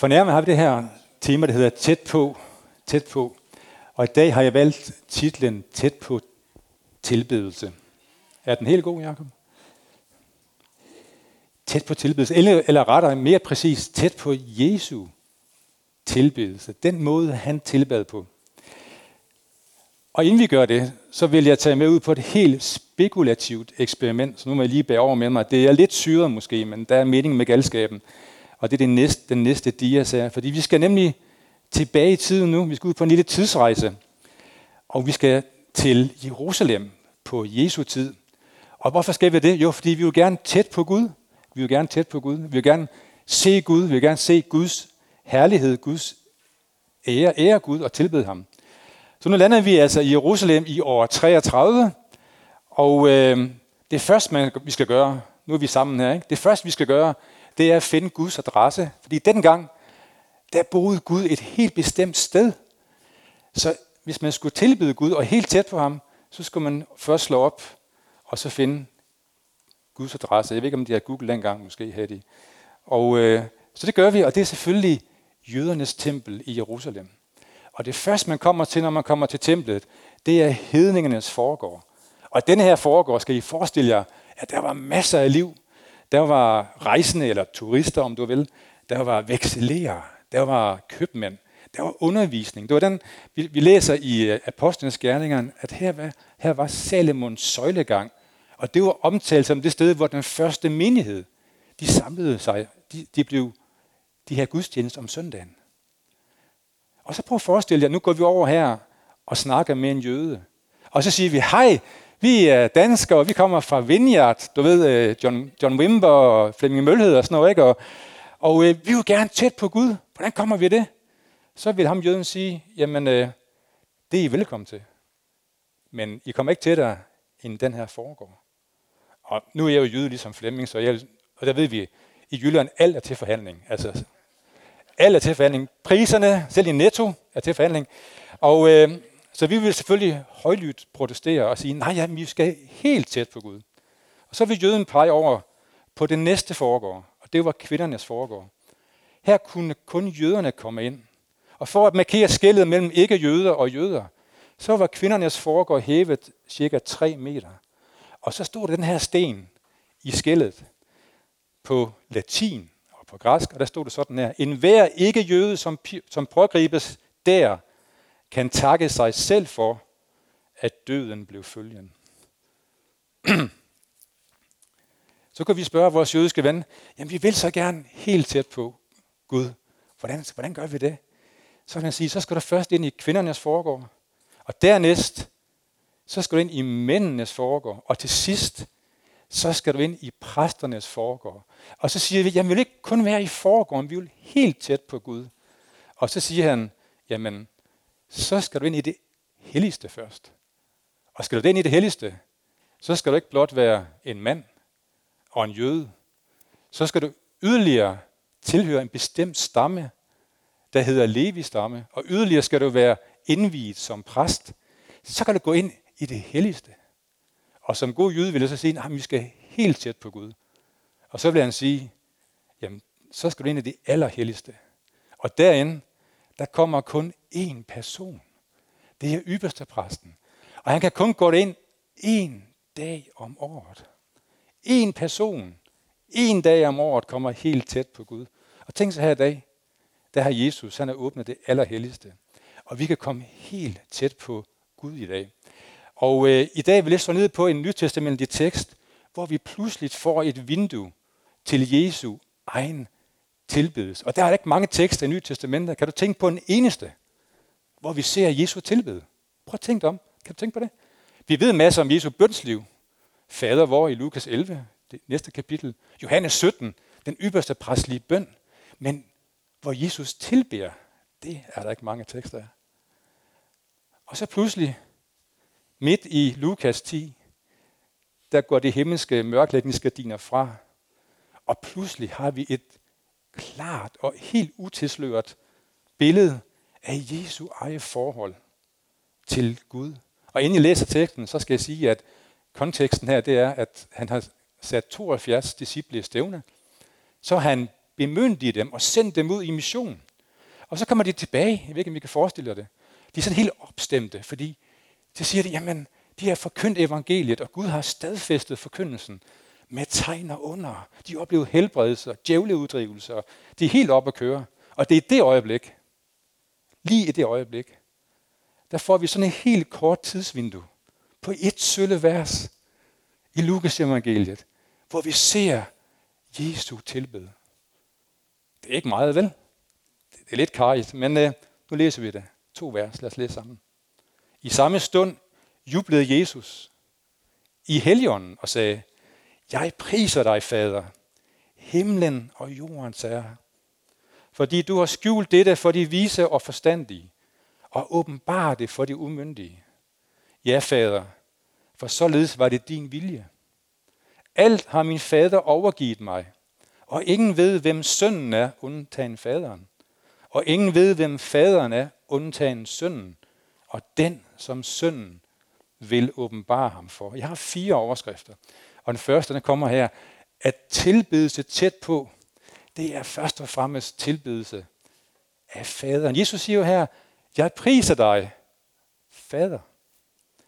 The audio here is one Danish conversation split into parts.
For nærmere har vi det her tema, der hedder tæt på, tæt på. Og i dag har jeg valgt titlen Tæt på tilbedelse. Er den helt god, Jacob? Tæt på tilbedelse, eller, eller rettere mere præcis, tæt på Jesu tilbedelse. Den måde, han tilbad på. Og inden vi gør det, så vil jeg tage med ud på et helt spekulativt eksperiment. Så nu må jeg lige bære over med mig. Det er lidt syret måske, men der er mening med galskaben. Og det er det næste, den næste dias her. Fordi vi skal nemlig tilbage i tiden nu. Vi skal ud på en lille tidsrejse. Og vi skal til Jerusalem på Jesu tid. Og hvorfor skal vi det? Jo, fordi vi vil gerne tæt på Gud. Vi vil gerne tæt på Gud. Vi vil gerne se Gud. Vi vil gerne se Guds herlighed, Guds ære, ære Gud og tilbede ham. Så nu lander vi altså i Jerusalem i år 33, og øh, det første, man, vi skal gøre, nu er vi sammen her, ikke? det første, vi skal gøre, det er at finde Guds adresse. Fordi dengang, der boede Gud et helt bestemt sted. Så hvis man skulle tilbyde Gud og helt tæt på ham, så skulle man først slå op og så finde Guds adresse. Jeg ved ikke, om de har Google dengang, måske havde de. Og, øh, så det gør vi, og det er selvfølgelig jødernes tempel i Jerusalem. Og det første, man kommer til, når man kommer til templet, det er hedningernes foregård. Og denne her foregård, skal I forestille jer, at der var masser af liv. Der var rejsende, eller turister, om du vil. Der var vekselerer. Der var købmænd. Der var undervisning. Det var den, vi, vi læser i øh, Apostlenes Gerninger, at her var, her var Salomons søjlegang. Og det var omtalt som det sted, hvor den første menighed, de samlede sig. De, de blev de her gudstjenester om søndagen. Og så prøv at forestille jer, nu går vi over her og snakker med en jøde. Og så siger vi, hej, vi er danskere, og vi kommer fra Vineyard, du ved, øh, John, John Wimber og Flemming Mølhed og sådan noget, ikke? Og, og øh, vi vil gerne tæt på Gud. Hvordan kommer vi det? Så vil ham jøden sige, jamen, øh, det er I velkommen til. Men I kommer ikke tættere, end den her foregår. Og nu er jeg jo jøde ligesom Flemming, så jeg, og der ved vi, i Jylland alt er til forhandling. Altså, alt er til forhandling. Priserne, selv i netto, er til forhandling. Og øh, så vi vil selvfølgelig højlydt protestere og sige, nej, ja, vi skal helt tæt på Gud. Og så vil jøden pege over på det næste foregår, og det var kvindernes foregår. Her kunne kun jøderne komme ind. Og for at markere skældet mellem ikke-jøder og jøder, så var kvindernes foregår hævet cirka 3 meter. Og så stod der den her sten i skældet på latin og på græsk, og der stod det sådan her. En hver ikke-jøde, som, som pågribes der, kan takke sig selv for, at døden blev følgen. så kan vi spørge vores jødiske ven, jamen vi vil så gerne helt tæt på Gud. Hvordan, hvordan gør vi det? Så kan han sige, så skal du først ind i kvindernes foregård, og dernæst, så skal du ind i mændenes foregård, og til sidst, så skal du ind i præsternes foregård. Og så siger vi, jamen vi vil ikke kun være i foregården, vi vil helt tæt på Gud. Og så siger han, jamen så skal du ind i det helligste først. Og skal du ind i det helligste, så skal du ikke blot være en mand og en jøde. Så skal du yderligere tilhøre en bestemt stamme, der hedder Levi-stamme, og yderligere skal du være indviet som præst. Så kan du gå ind i det helligste. Og som god jøde vil jeg så sige, at vi skal helt tæt på Gud. Og så vil han sige, jamen, så skal du ind i det allerhelligste. Og derinde, der kommer kun én person. Det er ypperste præsten. Og han kan kun gå ind én dag om året. En person, en dag om året kommer helt tæt på Gud. Og tænk så her i dag, der har Jesus, han har åbnet det allerhelligste. Og vi kan komme helt tæt på Gud i dag. Og øh, i dag vil jeg slå ned på en nytestamentlig tekst, hvor vi pludselig får et vindue til Jesu egen tilbedes. Og der er ikke mange tekster i Nye Testamentet. Kan du tænke på en eneste, hvor vi ser Jesu tilbede? Prøv at tænke om. Kan du tænke på det? Vi ved masser om Jesu bønsliv. Fader vor i Lukas 11, det næste kapitel. Johannes 17, den ypperste præstlige bøn. Men hvor Jesus tilbeder, det er der ikke mange tekster af. Og så pludselig, midt i Lukas 10, der går det himmelske mørklægningsgardiner fra. Og pludselig har vi et klart og helt utilsløret billede af Jesu eget forhold til Gud. Og inden jeg læser teksten, så skal jeg sige, at konteksten her, det er, at han har sat 72 disciple i stævne. Så han bemyndigede dem og sendt dem ud i mission. Og så kommer de tilbage, jeg ved ikke, om vi kan forestille jer det. De er sådan helt opstemte, fordi så siger de, jamen, de har forkyndt evangeliet, og Gud har stadfæstet forkyndelsen med tegn og under. De oplever helbredelser, djævleuddrivelser. De er helt oppe at køre. Og det er det øjeblik, lige i det øjeblik, der får vi sådan et helt kort tidsvindue på et sølle vers i Lukas evangeliet, hvor vi ser Jesu tilbede. Det er ikke meget, vel? Det er lidt karigt, men uh, nu læser vi det. To vers, lad os læse sammen. I samme stund jublede Jesus i helligånden og sagde, jeg priser dig, Fader, himlen og jordens herre, fordi du har skjult dette for de vise og forstandige, og åbenbart det for de umyndige. Ja, Fader, for således var det din vilje. Alt har min fader overgivet mig, og ingen ved, hvem sønnen er, undtagen faderen. Og ingen ved, hvem faderen er, undtagen sønnen, og den, som sønnen vil åbenbare ham for. Jeg har fire overskrifter, og den første, der kommer her, at tilbedelse tæt på, det er først og fremmest tilbedelse af faderen. Jesus siger jo her, jeg priser dig, fader.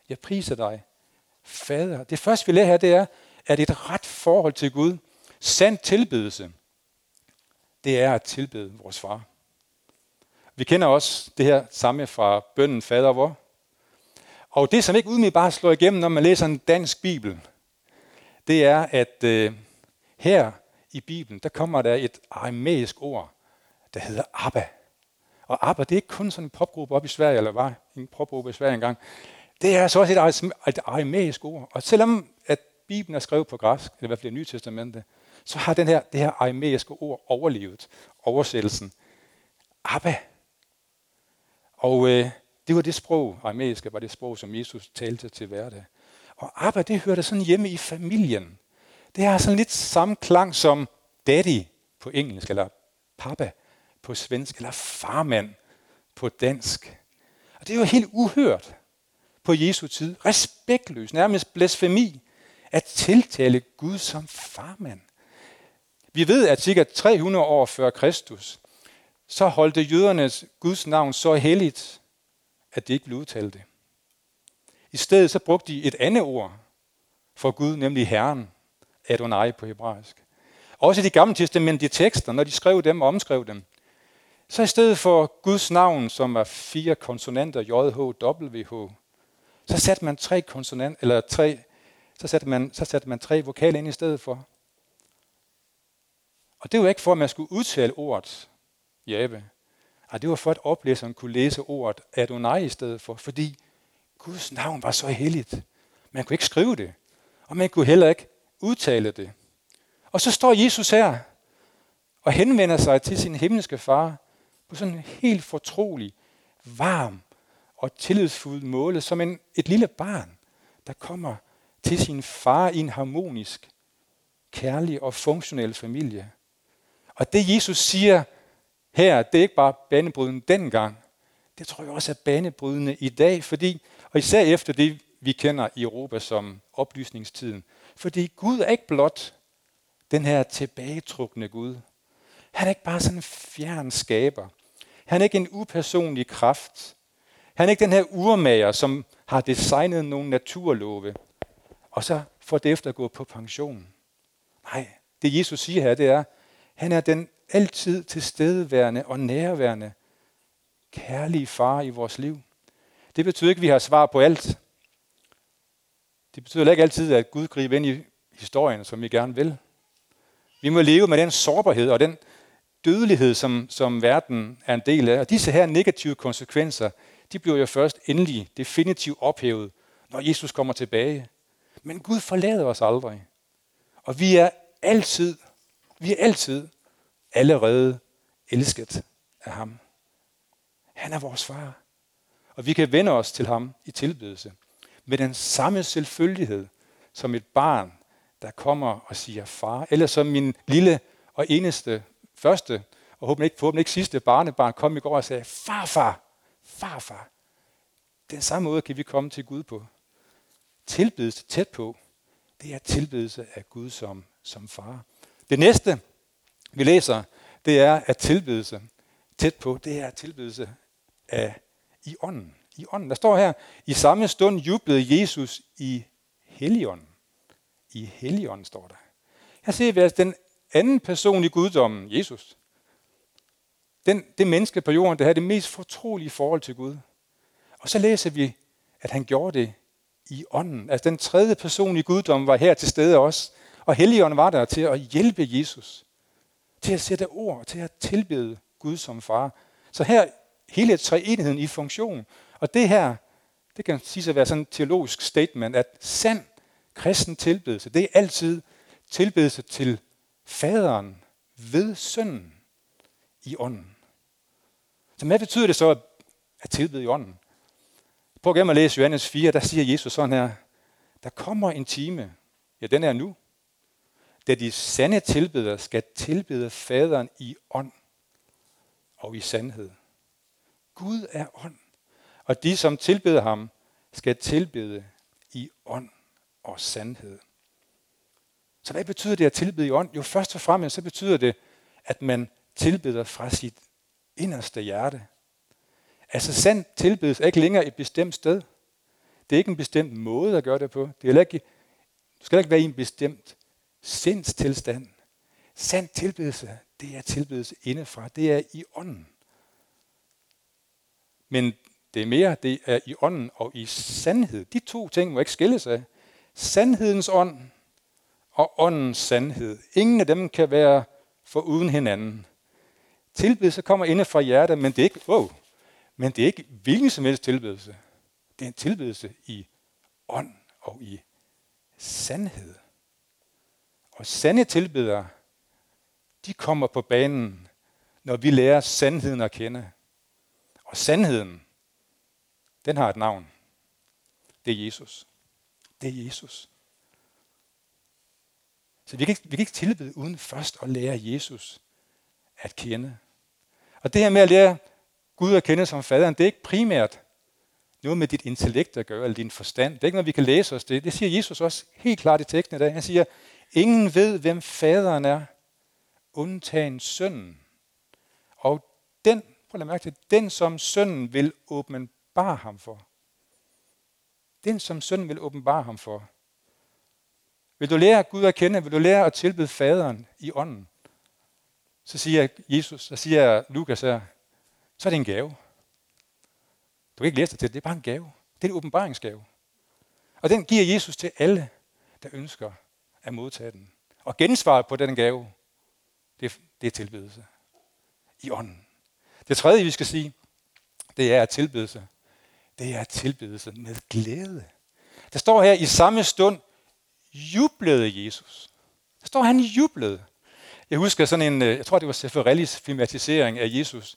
Jeg priser dig, fader. Det første, vi lærer her, det er, at et ret forhold til Gud, sand tilbedelse, det er at tilbede vores far. Vi kender også det her samme fra bønden Fader vor. Og det, som ikke umiddelbart slår igennem, når man læser en dansk bibel, det er, at øh, her i Bibelen, der kommer der et aramæisk ord, der hedder Abba. Og Abba, det er ikke kun sådan en popgruppe op i Sverige, eller var en popgruppe i Sverige engang. Det er altså også et, et aramæisk ord. Og selvom at Bibelen er skrevet på græsk, eller i hvert fald det Nye Testamente, så har den her, det her aramæiske ord overlevet oversættelsen. Abba. Og øh, det var det sprog, aramæiske var det sprog, som Jesus talte til hverdag. Og Abba, det hørte sådan hjemme i familien. Det har sådan lidt samme klang som daddy på engelsk, eller pappa på svensk, eller farmand på dansk. Og det er jo helt uhørt på Jesu tid. Respektløs, nærmest blasfemi, at tiltale Gud som farmand. Vi ved, at cirka 300 år før Kristus, så holdte jødernes Guds navn så helligt, at de ikke blev udtalt det. I stedet så brugte de et andet ord for Gud, nemlig Herren, Adonai på hebraisk. Også i de gamle testamentlige tekster, når de skrev dem og omskrev dem, så i stedet for Guds navn, som er fire konsonanter, J, H, W, H, så satte man tre konsonanter, eller tre, så satte man, så satte man tre vokaler ind i stedet for. Og det var ikke for, at man skulle udtale ordet Jave. Ej, det var for, at oplæseren kunne læse ordet Adonai i stedet for, fordi Guds navn var så helligt. Man kunne ikke skrive det, og man kunne heller ikke udtale det. Og så står Jesus her og henvender sig til sin himmelske far på sådan en helt fortrolig, varm og tillidsfuld måde, som en, et lille barn, der kommer til sin far i en harmonisk, kærlig og funktionel familie. Og det Jesus siger her, det er ikke bare banebrydende dengang. Det tror jeg også er banebrydende i dag, fordi, og især efter det, vi kender i Europa som oplysningstiden. Fordi Gud er ikke blot den her tilbagetrukne Gud. Han er ikke bare sådan en fjern skaber. Han er ikke en upersonlig kraft. Han er ikke den her urmager, som har designet nogle naturlove, og så får det efter at gå på pension. Nej, det Jesus siger her, det er, han er den altid tilstedeværende og nærværende, kærlige far i vores liv. Det betyder ikke, at vi har svar på alt. Det betyder ikke altid, at Gud griber ind i historien, som vi gerne vil. Vi må leve med den sårbarhed og den dødelighed, som, som verden er en del af. Og disse her negative konsekvenser, de bliver jo først endelig definitivt ophævet, når Jesus kommer tilbage. Men Gud forlader os aldrig. Og vi er altid, vi er altid allerede elsket af ham. Han er vores far. Og vi kan vende os til ham i tilbedelse med den samme selvfølgelighed som et barn, der kommer og siger far. Eller som min lille og eneste første, og håber ikke, forhåbentlig ikke sidste barnebarn kom i går og sagde, farfar, farfar. Den samme måde kan vi komme til Gud på. Tilbedelse tæt på, det er tilbedelse af Gud som, som far. Det næste, vi læser, det er at tilbedelse tæt på, det er tilbedelse af i ånden. I ånden. Der står her, i samme stund jublede Jesus i Helligånden. I Helligånden står der. Her ser vi altså den anden person i guddommen, Jesus. Den, det menneske på jorden, der havde det mest fortrolige forhold til Gud. Og så læser vi, at han gjorde det i ånden. Altså den tredje person i guddommen var her til stede også. Og Helligånden var der til at hjælpe Jesus. Til at sætte ord, til at tilbede Gud som far. Så her hele treenigheden i funktion. Og det her, det kan sige at være sådan et teologisk statement, at sand kristen tilbedelse, det er altid tilbedelse til faderen ved sønnen i ånden. Så hvad betyder det så at tilbede i ånden? Prøv at læse Johannes 4, der siger Jesus sådan her, der kommer en time, ja den er nu, da de sande tilbedere skal tilbede faderen i ånd og i sandhed. Gud er ånd, og de, som tilbeder ham, skal tilbede i ånd og sandhed. Så hvad betyder det at tilbede i ånd? Jo, først og fremmest så betyder det, at man tilbeder fra sit inderste hjerte. Altså sand tilbedelse er ikke længere et bestemt sted. Det er ikke en bestemt måde at gøre det på. Det er ikke, du skal ikke være i en bestemt sindstilstand. Sand tilbedelse, det er tilbedelse indefra. Det er i ånden. Men det er mere, det er i ånden og i sandhed. De to ting må ikke skilles af. Sandhedens ånd og åndens sandhed. Ingen af dem kan være for uden hinanden. Tilbedelse kommer inde fra hjertet, men det er ikke, wow, men det er ikke hvilken som helst tilbedelse. Det er en tilbedelse i ånd og i sandhed. Og sande tilbedere, de kommer på banen, når vi lærer sandheden at kende. Og sandheden, den har et navn. Det er Jesus. Det er Jesus. Så vi kan, ikke, vi kan ikke tilbede uden først at lære Jesus at kende. Og det her med at lære Gud at kende som faderen, det er ikke primært noget med dit intellekt at gøre, eller din forstand. Det er ikke noget, vi kan læse os det. Det siger Jesus også helt klart i teksten i dag. Han siger, ingen ved, hvem faderen er, undtagen sønnen. Og den, prøv at mærke til, den som sønnen vil åbenbare ham for. Den som sønnen vil åbenbare ham for. Vil du lære Gud at kende? Vil du lære at tilbede faderen i ånden? Så siger Jesus, så siger Lukas her, så er det en gave. Du kan ikke læse dig til, det er bare en gave. Det er en åbenbaringsgave. Og den giver Jesus til alle, der ønsker at modtage den. Og gensvaret på den gave, det, det er tilbedelse. I ånden. Det tredje, vi skal sige, det er tilbedelse. Det er tilbedelse med glæde. Der står her, i samme stund jublede Jesus. Der står, han jublede. Jeg husker sådan en, øh, jeg tror det var Seferellis filmatisering af Jesus,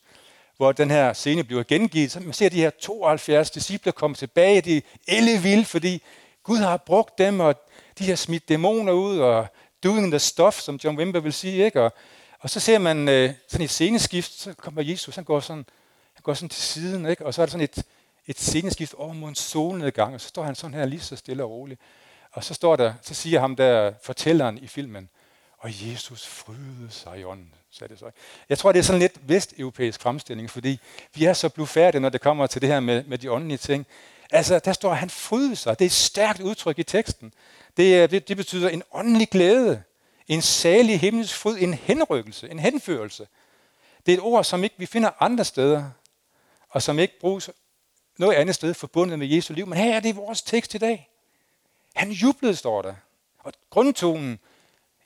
hvor den her scene bliver gengivet. Så man ser de her 72 disciple komme tilbage, de er vilde, fordi Gud har brugt dem, og de har smidt dæmoner ud, og doing the stuff, som John Wimber vil sige. Ikke? Og, og så ser man øh, sådan et sceneskift, så kommer Jesus, han går sådan, han går sådan til siden, ikke? og så er der sådan et, et sceneskift over mod en solnedgang, og så står han sådan her lige så stille og roligt. Og så står der, så siger ham der fortælleren i filmen, og Jesus frydede sig i ånden, sagde det så. Jeg tror, det er sådan lidt vesteuropæisk fremstilling, fordi vi er så blufærdige, når det kommer til det her med, med de åndelige ting. Altså, der står, at han frydede sig. Det er et stærkt udtryk i teksten. Det, det, det betyder en åndelig glæde, en salig himmelsk fryd, en henrykkelse, en henførelse. Det er et ord, som ikke vi finder andre steder, og som ikke bruges noget andet sted forbundet med Jesu liv. Men her er det i vores tekst i dag. Han jublede, står der. Og grundtonen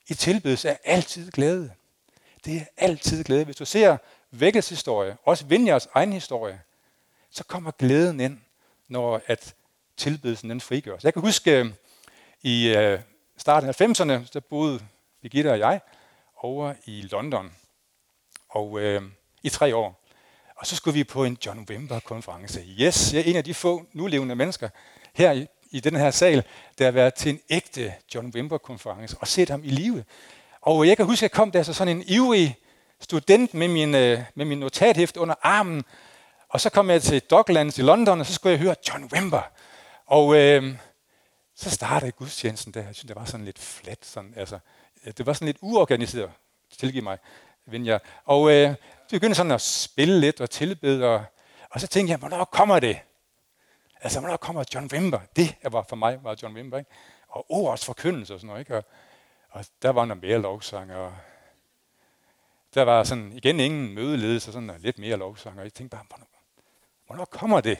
i tilbedelse er altid glæde. Det er altid glæde. Hvis du ser vækkelseshistorie, også Vinjers egen historie, så kommer glæden ind, når at tilbedelsen den frigøres. Jeg kan huske, øh, i øh, starten af 90'erne, der boede Birgitte og jeg over i London og øh, i tre år. Og så skulle vi på en John Wimber-konference. Yes, jeg er en af de få nulevende mennesker her i, i den her sal, der har været til en ægte John Wimber-konference og set ham i live. Og jeg kan huske, at jeg kom der så sådan en ivrig student med min, øh, med min notathæft under armen. Og så kom jeg til Docklands i London, og så skulle jeg høre John Wimber. Og øh, så startede gudstjenesten der. Jeg synes, det var sådan lidt flat. Sådan, altså, Øh, det var sådan lidt uorganiseret, tilgiv mig. ven jeg. Og øh, vi begyndte sådan at spille lidt og tilbede, og, og så tænkte jeg, hvornår kommer det? Altså, hvornår kommer John Wimber? Det var for mig, var John Wimber, ikke? Og ordets forkyndelse og sådan noget, ikke? Og, og der var noget mere lovsang, og der var sådan igen ingen mødeledelse, og sådan lidt mere lovsang, og jeg tænkte bare, hvornår, hvornår kommer det?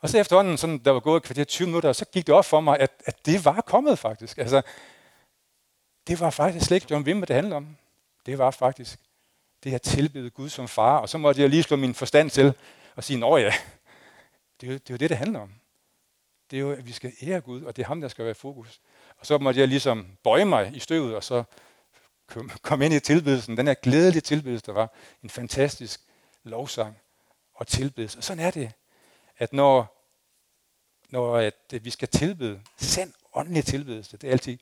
Og så efterhånden, sådan, der var gået kvarter 20 minutter, så gik det op for mig, at, at det var kommet faktisk. Altså, det var faktisk slet ikke John Wimmer, det handlede om. Det var faktisk det at tilbede Gud som far. Og så måtte jeg lige slå min forstand til og sige, nå ja, det er, jo, det er jo det, det handler om. Det er jo, at vi skal ære Gud, og det er ham, der skal være fokus. Og så måtte jeg ligesom bøje mig i støvet, og så kom ind i tilbedelsen. Den her glædelige tilbedelse, der var en fantastisk lovsang og tilbedelse. Og sådan er det, at når, når at vi skal tilbede, sand åndelig tilbedelse, det er altid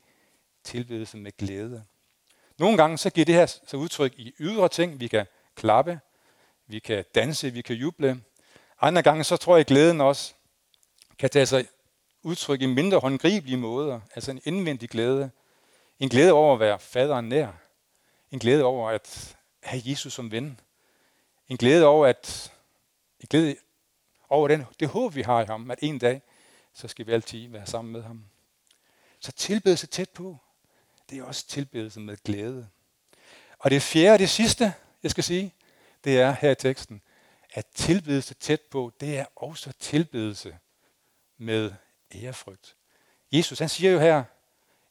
tilbedelse med glæde. Nogle gange så giver det her så udtryk i ydre ting. Vi kan klappe, vi kan danse, vi kan juble. Andre gange så tror jeg, at glæden også kan tage sig udtryk i mindre håndgribelige måder. Altså en indvendig glæde. En glæde over at være faderen nær. En glæde over at have Jesus som ven. En glæde over at en glæde over den, det håb, vi har i ham, at en dag, så skal vi altid være sammen med ham. Så tilbedelse tæt på det er også tilbedelse med glæde. Og det fjerde og det sidste, jeg skal sige, det er her i teksten, at tilbedelse tæt på, det er også tilbedelse med ærefrygt. Jesus han siger jo her,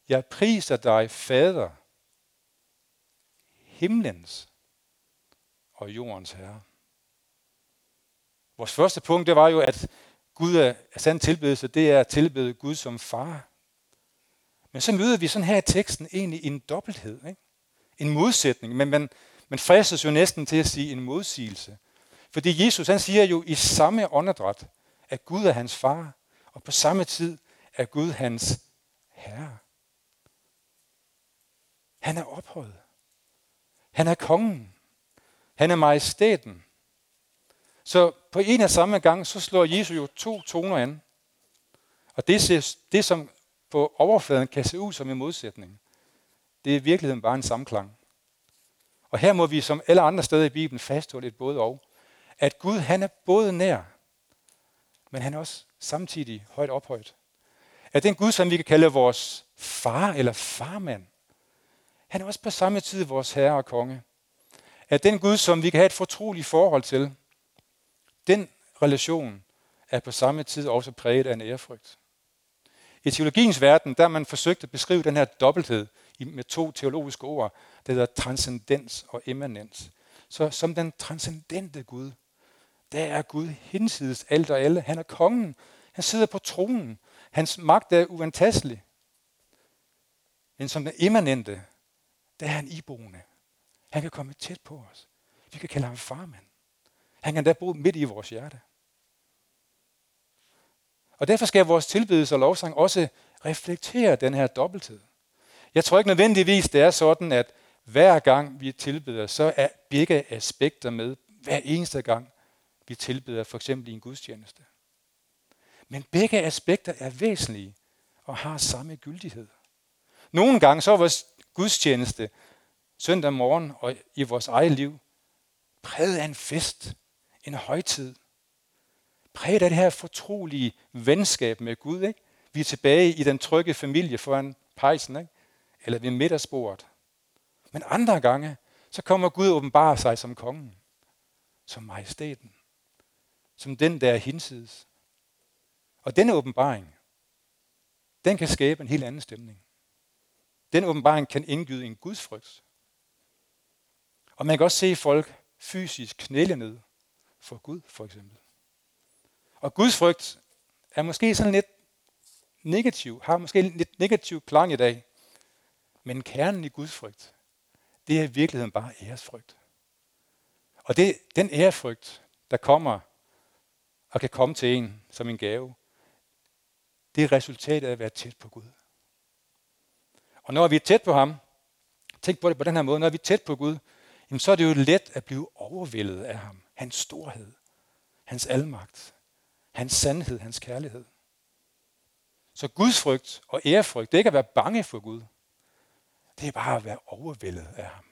jeg priser dig, Fader, himlens og jordens herre. Vores første punkt, det var jo, at Gud er, sand tilbedelse, det er at tilbede Gud som far. Men så møder vi sådan her i teksten egentlig en dobbelthed. Ikke? En modsætning. Men man, man fristes jo næsten til at sige en modsigelse. Fordi Jesus han siger jo i samme åndedræt, at Gud er hans far, og på samme tid er Gud hans herre. Han er ophøjet. Han er kongen. Han er majestæten. Så på en og samme gang, så slår Jesus jo to toner an. Og det, det som på overfladen kan se ud som en modsætning. Det er i virkeligheden bare en samklang. Og her må vi som alle andre steder i Bibelen fastholde et både og. At Gud han er både nær, men han er også samtidig højt ophøjt. At den Gud, som vi kan kalde vores far eller farmand, han er også på samme tid vores herre og konge. At den Gud, som vi kan have et fortroligt forhold til, den relation er på samme tid også præget af en ærefrygt. I teologiens verden, der har man forsøgt at beskrive den her dobbelthed med to teologiske ord, der hedder transcendens og immanens. Så som den transcendente Gud, der er Gud hinsides alt og alle. Han er kongen. Han sidder på tronen. Hans magt er uantastelig. Men som den immanente, der er han iboende. Han kan komme tæt på os. Vi kan kalde ham farmand. Han kan da bo midt i vores hjerte. Og derfor skal vores tilbedelse og lovsang også reflektere den her dobbelthed. Jeg tror ikke nødvendigvis, det er sådan, at hver gang vi tilbeder, så er begge aspekter med hver eneste gang, vi tilbeder for eksempel i en gudstjeneste. Men begge aspekter er væsentlige og har samme gyldighed. Nogle gange så er vores gudstjeneste søndag morgen og i vores eget liv præget af en fest, en højtid, præget af det her fortrolige venskab med Gud. Ikke? Vi er tilbage i den trygge familie foran pejsen, ikke? eller ved middagsbordet. Men andre gange, så kommer Gud og åbenbarer sig som kongen, som majestæten, som den, der er hinsides. Og denne åbenbaring, den kan skabe en helt anden stemning. Den åbenbaring kan indgyde en gudsfrygt. Og man kan også se folk fysisk knæle ned for Gud, for eksempel. Og Guds frygt er måske sådan lidt negativ, har måske lidt negativ klang i dag. Men kernen i Guds frygt, det er i virkeligheden bare æresfrygt. Og det, den ærefrygt, der kommer og kan komme til en som en gave, det er resultatet af at være tæt på Gud. Og når vi er tæt på ham, tænk på det på den her måde, når vi er tæt på Gud, jamen så er det jo let at blive overvældet af ham. Hans storhed, hans almagt, hans sandhed, hans kærlighed. Så Guds frygt og ærefrygt, det er ikke at være bange for Gud. Det er bare at være overvældet af ham.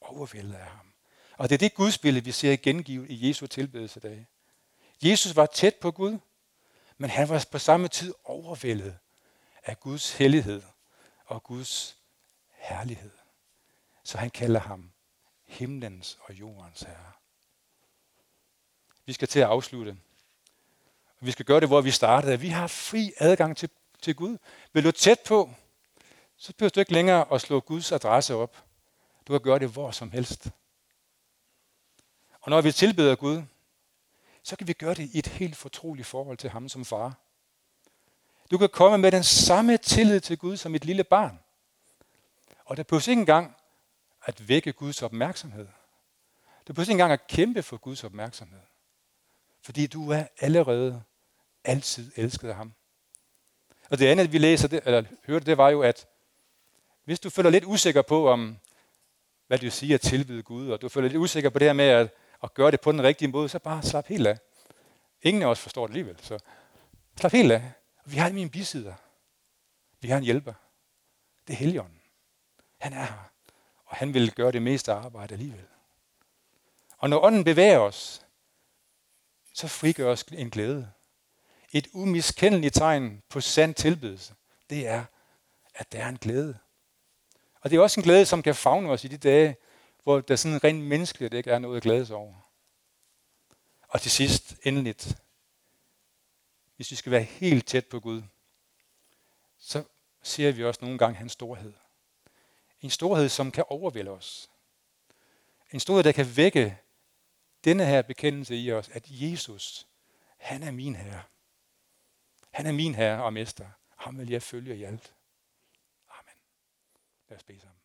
overvældet af ham. Og det er det gudsbillede, vi ser gengivet i Jesu tilbedelsedag. Jesus var tæt på Gud, men han var på samme tid overvældet af Guds hellighed og Guds herlighed. Så han kalder ham himlens og jordens herre. Vi skal til at afslutte. Vi skal gøre det, hvor vi startede. Vi har fri adgang til, til Gud. Vil du tæt på, så behøver du ikke længere at slå Guds adresse op. Du kan gøre det hvor som helst. Og når vi tilbeder Gud, så kan vi gøre det i et helt fortroligt forhold til ham som far. Du kan komme med den samme tillid til Gud som et lille barn. Og der behøves ikke engang at vække Guds opmærksomhed. Du behøver ikke engang at kæmpe for Guds opmærksomhed. Fordi du er allerede altid elsket af ham. Og det andet, vi læser, det, eller hørte, det var jo, at hvis du føler lidt usikker på, om hvad det vil sige at tilbyde Gud, og du føler lidt usikker på det her med at, at gøre det på den rigtige måde, så bare slap helt af. Ingen af os forstår det alligevel, så slap helt af. Vi har en bisider. Vi har en hjælper. Det er Helligånden. Han er her. Og han vil gøre det meste arbejde alligevel. Og når ånden bevæger os, så frigør os en glæde. Et umiskendeligt tegn på sand tilbedelse, det er, at der er en glæde. Og det er også en glæde, som kan fagne os i de dage, hvor der sådan rent menneskeligt ikke er noget at glæde sig over. Og til sidst, endeligt, hvis vi skal være helt tæt på Gud, så ser vi også nogle gange hans storhed. En storhed, som kan overvælde os. En storhed, der kan vække denne her bekendelse i os, at Jesus, han er min herre. Han er min herre og mester. Ham vil jeg følge i alt. Amen. Lad os bede sammen.